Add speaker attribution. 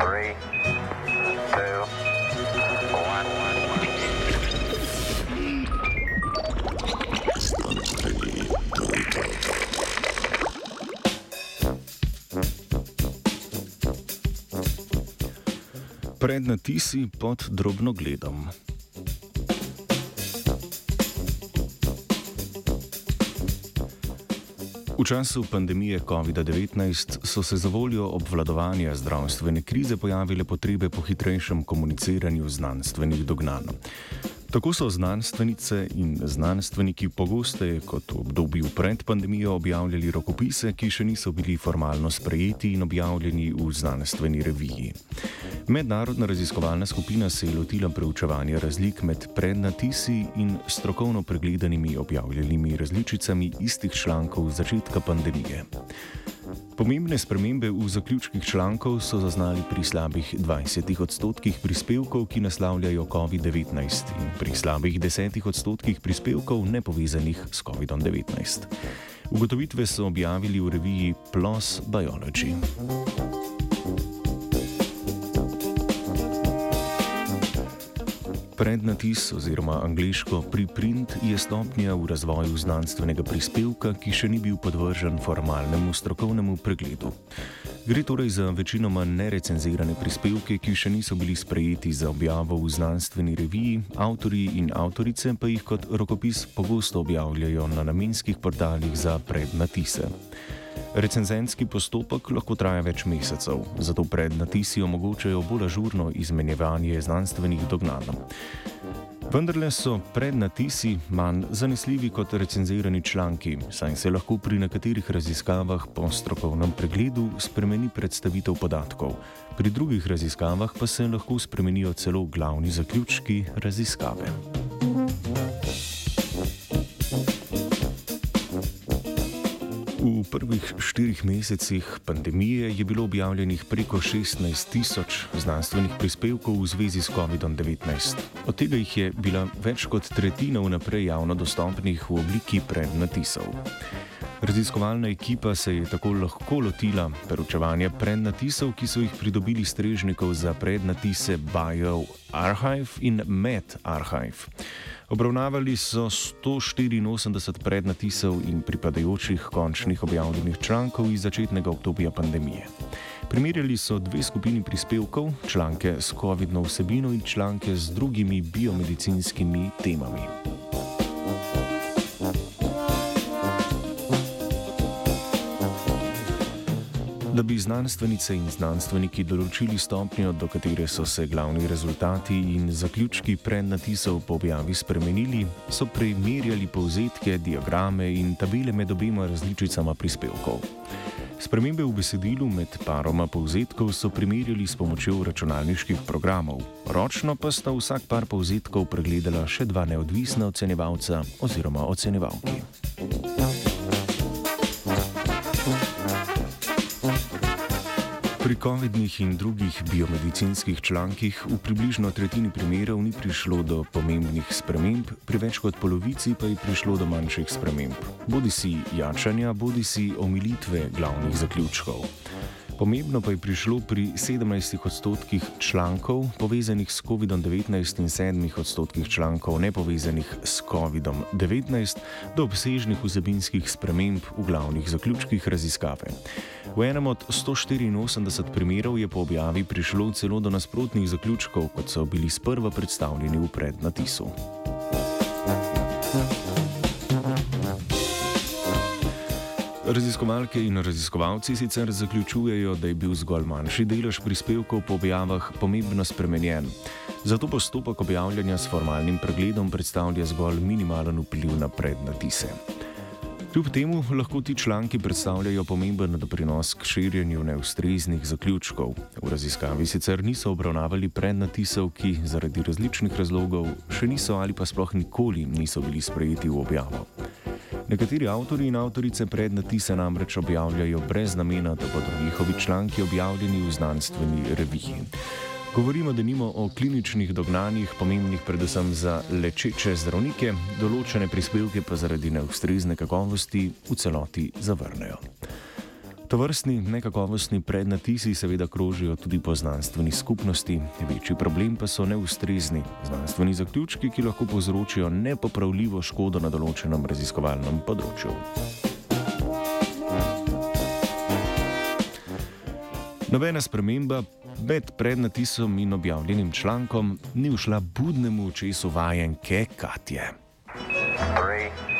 Speaker 1: three, two, one.
Speaker 2: Pred natisi pod drobnogledom. V času pandemije COVID-19 so se za voljo obvladovanja zdravstvene krize pojavile potrebe po hitrejšem komuniciranju znanstvenih dognanj. Tako so znanstvenice in znanstveniki pogosteje kot v obdobju pred pandemijo objavljali rokopise, ki še niso bili formalno sprejeti in objavljeni v znanstveni reviji. Mednarodna raziskovalna skupina se je lotila preučevanja razlik med prednatisi in strokovno pregledanimi objavljenimi različicami istih člankov z začetka pandemije. Pomembne spremembe v zaključkih člankov so zaznali pri slabih 20 odstotkih prispevkov, ki naslavljajo COVID-19 in pri slabih 10 odstotkih prispevkov nepovezanih s COVID-19. Ugotovitve so objavili v reviji PLOS Biology. Prednatis oziroma angliško preprint je stopnja v razvoju znanstvenega prispevka, ki še ni bil podvržen formalnemu strokovnemu pregledu. Gre torej za večinoma nerecenzirane prispevke, ki še niso bili sprejeti za objavo v znanstveni reviji, avtorji in avtorice pa jih kot rokopis pogosto objavljajo na namenskih portalih za prednatise. Recenzentski postopek lahko traja več mesecev, zato prednatisi omogočajo bolj ažurno izmenjevanje znanstvenih dognanj. Vendarle so prednatisi manj zanesljivi kot recenzirani članki, saj se lahko pri nekaterih raziskavah po strokovnem pregledu spremeni predstavitev podatkov, pri drugih raziskavah pa se lahko spremenijo celo glavni zaključki raziskave. Prvih štirih mesecih pandemije je bilo objavljenih preko 16 tisoč znanstvenih prispevkov v zvezi s COVID-19. Od tega jih je bila več kot tretjina vnaprej javno dostopnih v obliki prednatisov. Raziskovalna ekipa se je tako lahko lotila preučevanja prednatisov, ki so jih pridobili strežnikov za prednatise BioArchive in MedArchive. Obravnavali so 184 prednatisov in pripadajočih končnih objavljenih člankov iz začetnega obdobja pandemije. Primerjali so dve skupini prispevkov, članke s COVID-19 vsebino in članke z drugimi biomedicinskimi temami. Da bi znanstvenice in znanstveniki določili stopnjo, do katere so se glavni rezultati in zaključki prednatisov po objavi spremenili, so primerjali povzetke, diagrame in tabele med obema različicama prispevkov. Spremembe v besedilu med paroma povzetkov so primerjali s pomočjo računalniških programov, ročno pa sta vsak par povzetkov pregledala še dva neodvisna ocenjevalca oziroma ocenjevalki. Pri COVID-nih in drugih biomedicinskih člankih v približno tretjini primerov ni prišlo do pomembnih sprememb, pri več kot polovici pa je prišlo do manjših sprememb, bodi si jačanja, bodi si omilitve glavnih zaključkov. Pomembno pa je prišlo pri 17 odstotkih člankov povezanih s COVID-19 in 7 odstotkih člankov nepovezanih s COVID-19 do obsežnih vsebinskih sprememb v glavnih zaključkih raziskave. V enem od 184 primerov je po objavi prišlo celo do nasprotnih zaključkov, kot so bili sprva predstavljeni v prednatisu. Raziskovalke in raziskovalci sicer zaključujejo, da je bil zgolj manjši delež prispevkov po objavah pomembno spremenjen. Zato postopek objavljanja s formalnim pregledom predstavlja zgolj minimalen vpliv na prednatise. Kljub temu lahko ti članki predstavljajo pomemben doprinos k širjenju neustreznih zaključkov. V raziskavi sicer niso obravnavali prednatisov, ki zaradi različnih razlogov še niso ali pa sploh nikoli niso bili sprejeti v objavo. Nekateri avtori in avtorice prednatise namreč objavljajo brez namena, da bodo njihovi članki objavljeni v znanstveni reviji. Govorimo denimo o kliničnih dognanjih, pomembnih predvsem za lečeče zdravnike, določene prispevke pa zaradi neustrezne kakovosti v celoti zavrnejo. To vrstni nekakovostni prednatisi seveda krožijo tudi po znanstveni skupnosti, večji problem pa so neustrezni znanstveni zaključki, ki lahko povzročijo nepopravljivo škodo na določenem raziskovalnem področju. Nobena sprememba med prednatisom in objavljenim člankom ni ušla budnemu očesu vajenke Katje.
Speaker 1: Three,